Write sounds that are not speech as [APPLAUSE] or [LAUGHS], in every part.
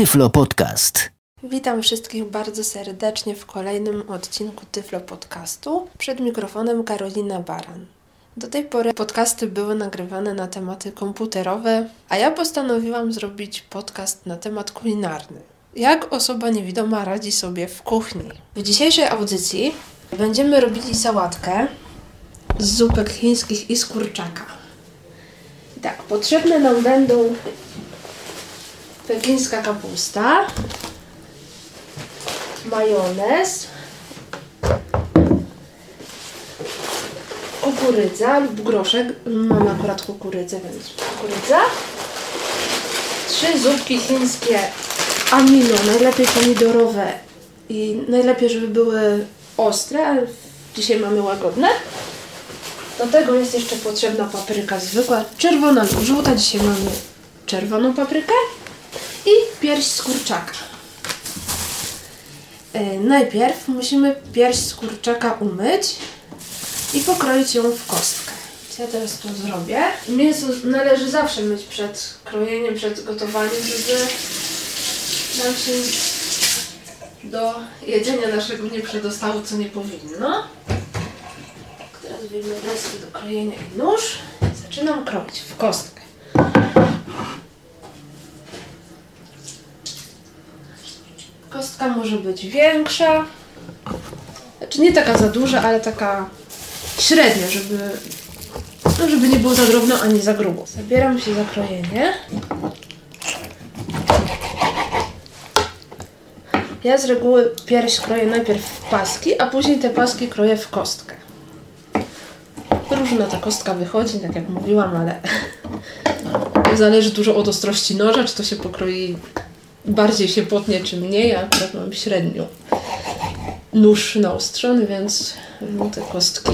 Tyflo Podcast. Witam wszystkich bardzo serdecznie w kolejnym odcinku Tyflo Podcastu. Przed mikrofonem Karolina Baran. Do tej pory podcasty były nagrywane na tematy komputerowe, a ja postanowiłam zrobić podcast na temat kulinarny. Jak osoba niewidoma radzi sobie w kuchni? W dzisiejszej audycji będziemy robili sałatkę z zupek chińskich i z kurczaka. Tak, potrzebne nam będą pekińska kapusta, majonez, kukurydza lub groszek. Mam akurat kukurydzę, więc kukurydza. Trzy zupki chińskie amino, najlepiej pomidorowe i najlepiej, żeby były ostre, ale dzisiaj mamy łagodne. Do tego jest jeszcze potrzebna papryka zwykła, czerwona lub żółta. Dzisiaj mamy czerwoną paprykę i pierś z kurczaka. Yy, najpierw musimy pierś z kurczaka umyć i pokroić ją w kostkę. Ja teraz to zrobię. Mięso należy zawsze myć przed krojeniem, przed gotowaniem, żeby nam się do jedzenia naszego nie przedostało, co nie powinno. Teraz wyjmę deski do krojenia i nóż. Zaczynam kroić w kostkę. Kostka może być większa. Znaczy nie taka za duża, ale taka średnia, żeby, no żeby nie było za drobno ani za grubo. Zabieram się za krojenie. Ja z reguły pierś kroję najpierw w paski, a później te paski kroję w kostkę. Różna ta kostka wychodzi, tak jak mówiłam, ale [LAUGHS] zależy dużo od ostrości noża, czy to się pokroi bardziej się potnie, czy mniej. Ja akurat mam średnią nóż naostrzony, więc no, te kostki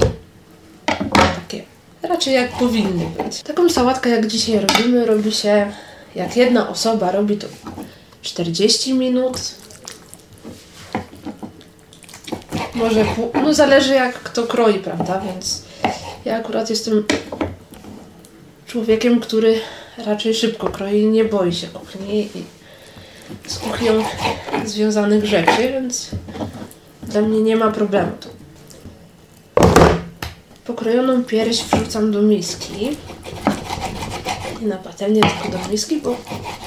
takie raczej jak powinny być. Taką sałatkę jak dzisiaj robimy, robi się jak jedna osoba robi to 40 minut. Może pół, no zależy jak kto kroi, prawda? Więc ja akurat jestem człowiekiem, który raczej szybko kroi, nie boi się kuchni i z kuchnią związanych rzeczy, więc dla mnie nie ma problemu. Pokrojoną pierś wrzucam do miski. Nie na patelnię, tylko do miski, bo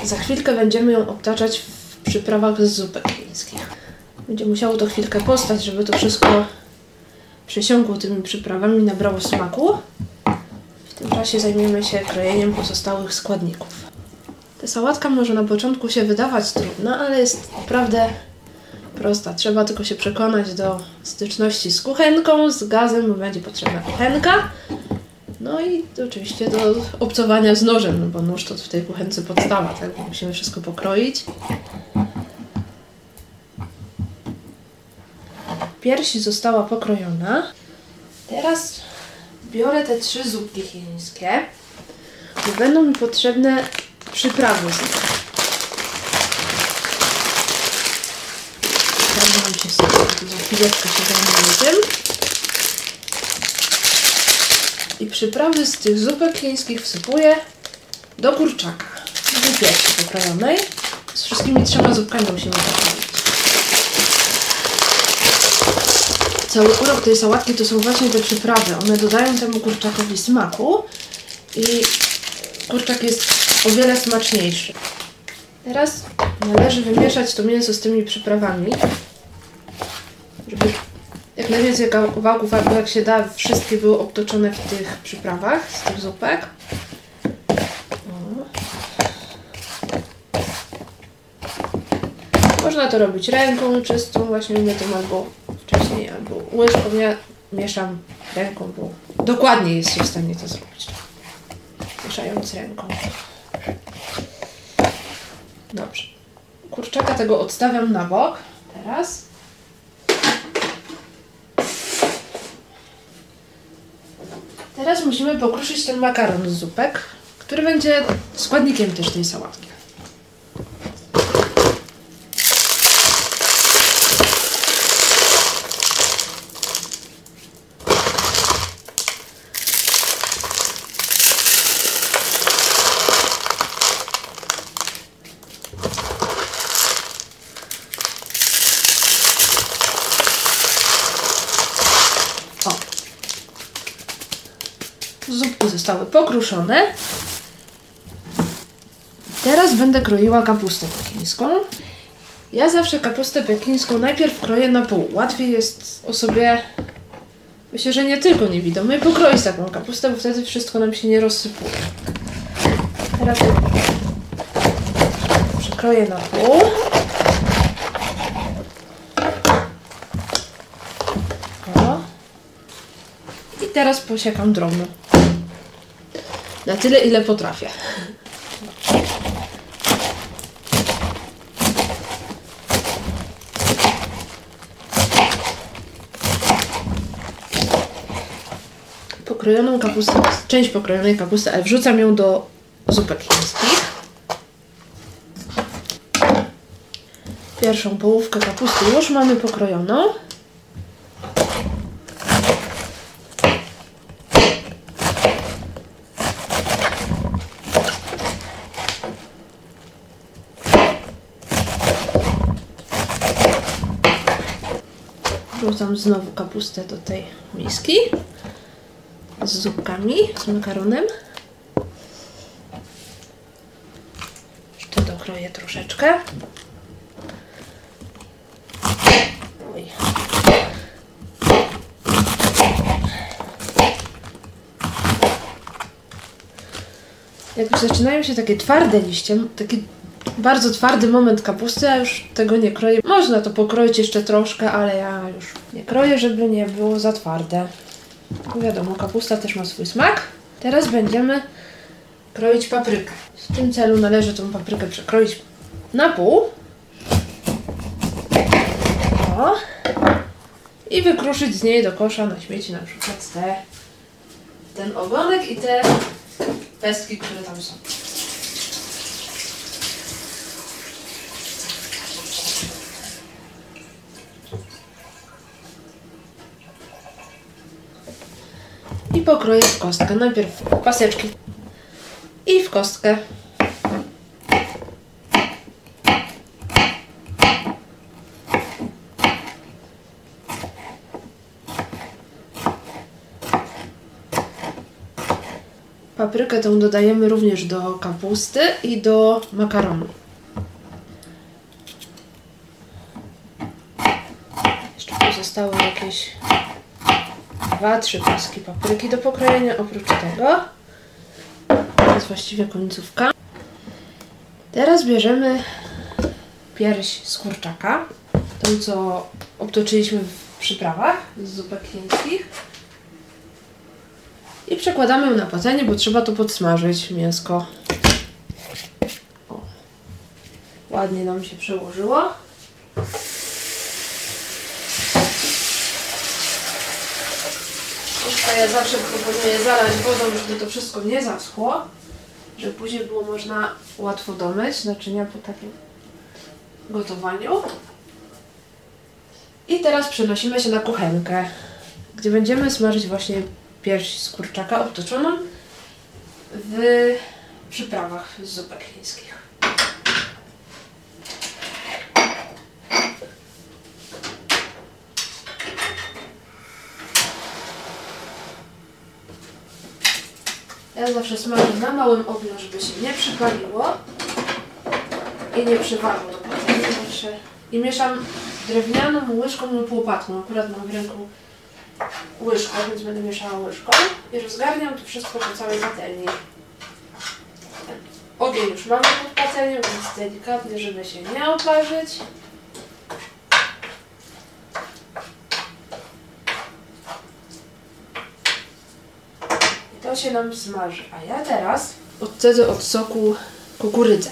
za chwilkę będziemy ją obtaczać w przyprawach z zupek chińskich. Będzie musiało to chwilkę postać, żeby to wszystko przesiąkło tymi przyprawami, nabrało smaku. W tym czasie zajmiemy się krojeniem pozostałych składników. Ta sałatka może na początku się wydawać trudna, ale jest naprawdę prosta. Trzeba tylko się przekonać do styczności z kuchenką, z gazem, bo będzie potrzebna kuchenka. No i oczywiście do obcowania z nożem, no bo nóż to w tej kuchence podstawa, tak? Musimy wszystko pokroić. Pierś została pokrojona. Teraz biorę te trzy zupki chińskie, bo będą mi potrzebne przyprawy z nich. Zajmę się za chwileczkę się tym. I przyprawy z tych zupek chińskich wsypuję do kurczaka, do piersi pokrojonej. Z wszystkimi trzema zupkami musimy robić. Cały urok tej sałatki to są właśnie te przyprawy. One dodają temu kurczakowi smaku i kurczak jest o wiele smaczniejszy. Teraz należy wymieszać to mięso z tymi przyprawami, żeby jak najwięcej kawałków, albo jak się da, wszystkie były obtoczone w tych przyprawach z tych zupek. Można to robić ręką czystą, właśnie mytą albo wcześniej, albo łyżką. Ja mieszam ręką, bo dokładnie jest się w stanie to zrobić. Mieszając ręką. Dobrze. Kurczaka tego odstawiam na bok. Teraz. Teraz musimy pokruszyć ten makaron z zupek, który będzie składnikiem też tej sałatki. Zupki zostały pokruszone. Teraz będę kroiła kapustę pekińską. Ja zawsze kapustę pekińską najpierw kroję na pół. Łatwiej jest osobie, myślę, że nie tylko niewidomej, pokroić taką kapustę, bo wtedy wszystko nam się nie rozsypuje. Teraz przekroję na pół. O. I teraz posiekam drobno. Na tyle, ile potrafię. Pokrojoną kapustę, część pokrojonej kapusty, ale wrzucam ją do zupek chińskich. Pierwszą połówkę kapusty już mamy pokrojoną. Wrzucam znowu kapustę do tej miski z zupkami, z makaronem. Jeszcze dokroję troszeczkę. Oj. Jak już zaczynają się takie twarde liście, taki bardzo twardy moment kapusty, ja już tego nie kroję. Można to pokroić jeszcze troszkę, ale ja już nie kroję, żeby nie było za twarde. Wiadomo, kapusta też ma swój smak. Teraz będziemy kroić paprykę. W tym celu należy tą paprykę przekroić na pół. O. I wykruszyć z niej do kosza na śmieci na przykład te, ten ogonek i te pestki, które tam są. I pokroję w kostkę. Najpierw paseczki i w kostkę. Paprykę tę dodajemy również do kapusty i do makaronu. Jeszcze pozostały jakieś dwa, trzy paski papryki do pokrojenia. Oprócz tego to jest właściwie końcówka. Teraz bierzemy pierś z kurczaka, tą co obtoczyliśmy w przyprawach z zupek chińskich. I przekładamy ją na patelnię, bo trzeba to podsmażyć mięsko. O. Ładnie nam się przełożyło. Puszka ja zawsze proponuję zalać wodą, żeby to wszystko nie zaschło, żeby później było można łatwo domyć naczynia po takim gotowaniu. I teraz przenosimy się na kuchenkę, gdzie będziemy smażyć właśnie pierś z kurczaka obtoczoną w przyprawach z zupek chińskich. Ja zawsze smażę na małym ogniu, żeby się nie przypaliło i nie przywarło I mieszam drewnianą łyżką lub łopatką. Akurat mam w ręku łyżką, więc będę mieszała łyżką i rozgarniam to wszystko po całej patelni. Ogień już mamy pod patelnią, więc delikatnie, żeby się nie oparzyć. Się nam smaży. A ja teraz odcedzę od soku kukurydzę.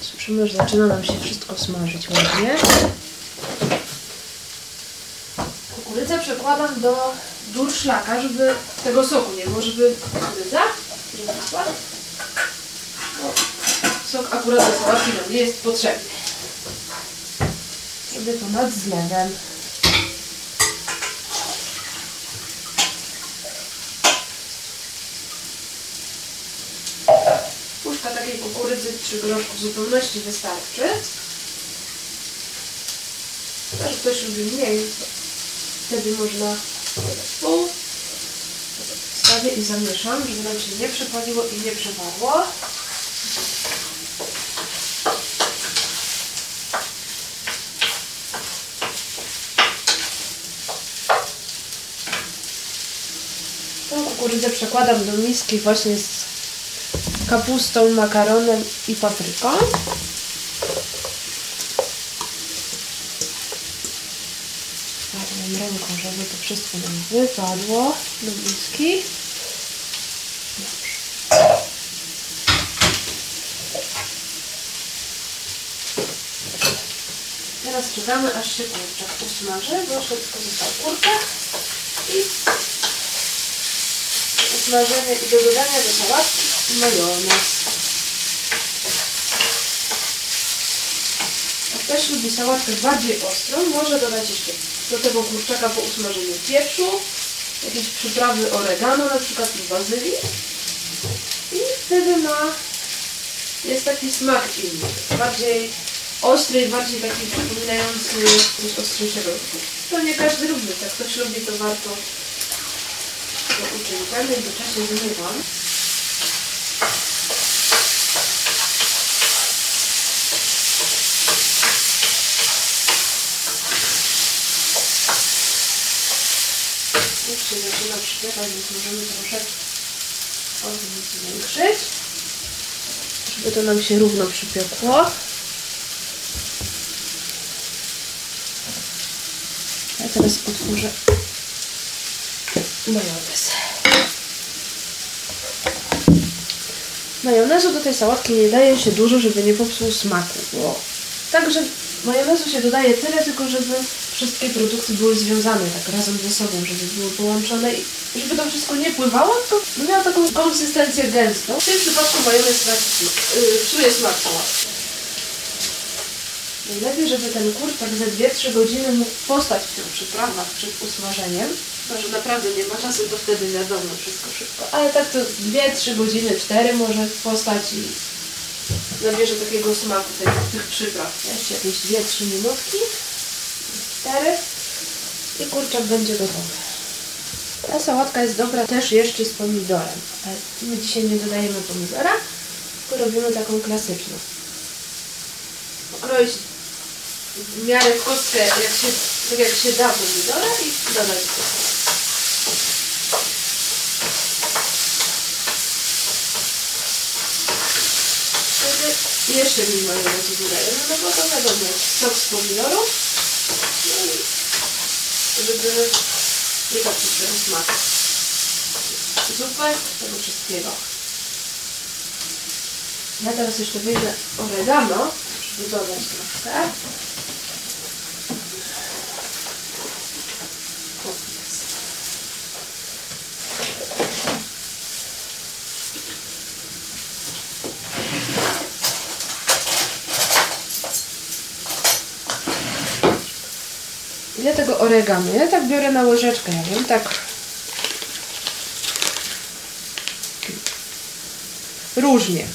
Słyszymy, że zaczyna nam się wszystko smażyć ładnie. Kukurydzę przekładam do durszlaka, żeby tego soku nie było, żeby kukurydza Sok akurat do sałatki nam nie jest potrzebny. Robię to nad zlewem. Takiej kukurydzy czy groszku w zupełności wystarczy. Chyba, że ktoś lubi mniej, Wtedy można pół. Wstawię i zamieszam, żeby nam się nie przepaliło i nie przewarło. Tą kukurydzę przekładam do miski właśnie z kapustą, makaronem i papryką. Wkładam ręką, żeby to wszystko nam wypadło do miski. Teraz czekamy, aż się kurczak usmaży, bo tylko został kurczak i usmażenie i do dodania do sałatki majonez. Jak ktoś lubi sałatkę bardziej ostrą, może dodać jeszcze do tego kurczaka po usmażeniu pieprzu, jakieś przyprawy oregano na przykład i bazylii i wtedy ma jest taki smak inny, bardziej ostry i bardziej taki przypominający coś ostrzejszego. To nie każdy lubi, jak ktoś lubi to warto to uczynić. Ja w międzyczasie zmywam. Już się zaczyna przypiewać, więc możemy troszeczkę ogień zwiększyć, żeby to nam się równo przypiekło. Ja teraz otworzę majonez. Majonezu do tej sałatki nie daje się dużo, żeby nie popsuł smaku. Bo także majonezu się dodaje tyle, tylko żeby wszystkie produkty były związane tak razem ze sobą, żeby były połączone i żeby to wszystko nie pływało, tylko miało taką konsystencję gęstą. W tym przypadku majonez smak, yy, psuje smak sałatki. Najlepiej, żeby ten kurczak ze 2-3 godziny mógł postać w tych przyprawach przed usmażeniem. Chyba, że naprawdę nie ma czasu, to wtedy wiadomo, wszystko szybko. Ale tak to 2-3 godziny, 4 może postać i nabierze takiego smaku tych, tych przypraw. Jeszcze jakieś 2-3 minutki, 4 i kurczak będzie gotowy. Ta sałatka jest dobra też jeszcze z pomidorem. Ale my dzisiaj nie dodajemy pomidora, tylko robimy taką klasyczną. Pokroić w miarę w kostkę, jak się, tak jak się da pomidora i dodać. Wtedy jeszcze mniej majonezu dodajemy, no bo to wiadomo, sok z pomidoru, i żeby nie popsuć tego smaku. Zupę, tego wszystkiego. Ja teraz jeszcze wyjdę oregano, żeby dodać troszkę. Oregano? Ja tak biorę na łyżeczkę, ja wiem, tak różnie.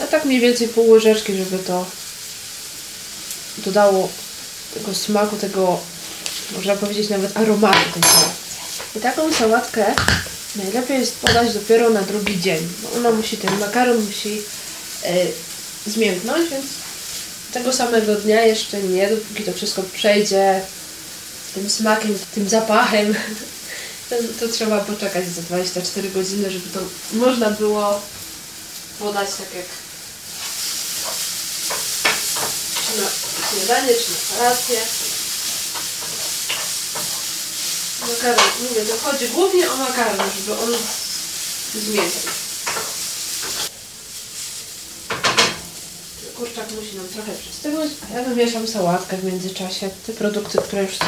A tak mniej więcej pół łyżeczki, żeby to dodało tego smaku, tego można powiedzieć nawet aromatu tej. I taką sałatkę najlepiej jest podać dopiero na drugi dzień, bo ona musi, ten makaron musi zmięknąć, więc tego samego dnia jeszcze nie, dopóki to wszystko przejdzie tym smakiem, tym zapachem, [LAUGHS] to, to trzeba poczekać za 24 godziny, żeby to można było podać tak jak czy na śniadanie, czy na kolację. Makaron, mówię, to chodzi głównie o makaron, żeby on zmienił. Kurczak musi nam trochę przystygnąć, a ja wymieszam sałatkę w międzyczasie, te produkty, które już są.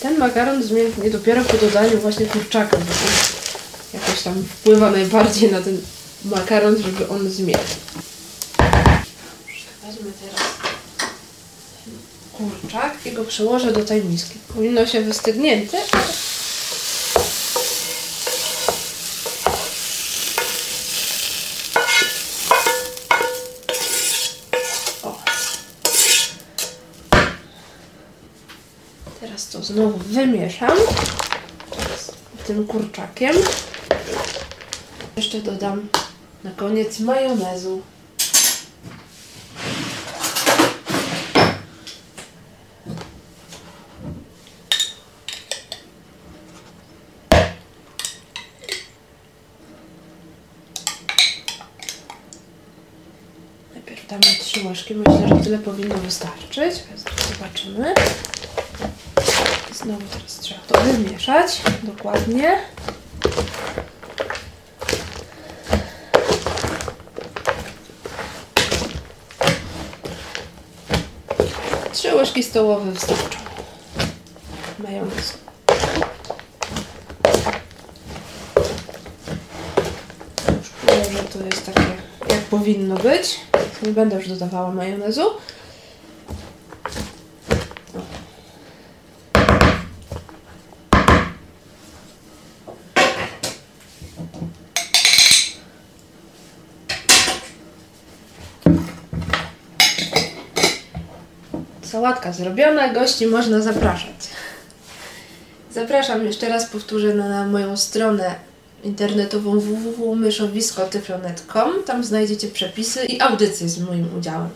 Ten makaron zmięknie dopiero po dodaniu właśnie kurczaka, bo jakoś tam wpływa najbardziej na ten makaron, żeby on zmiękł. Weźmy teraz kurczak i go przełożę do tej miski. Powinno się wystygnięte, O. Teraz to znowu wymieszam z tym kurczakiem. Jeszcze dodam na koniec majonezu. Trzy łyżki. Myślę, że tyle powinno wystarczyć. Zobaczymy. Znowu teraz trzeba to wymieszać dokładnie. Trzy łyżki stołowe wystarczą. Majonezu. Już czuję, że to jest takie jak powinno być. Nie będę już dodawała majonezu. Sałatka zrobiona, gości można zapraszać. Zapraszam jeszcze raz, powtórzę na, moją stronę internetową www.myszowisko.tyflonet.com. Tam znajdziecie przepisy i audycje z moim udziałem.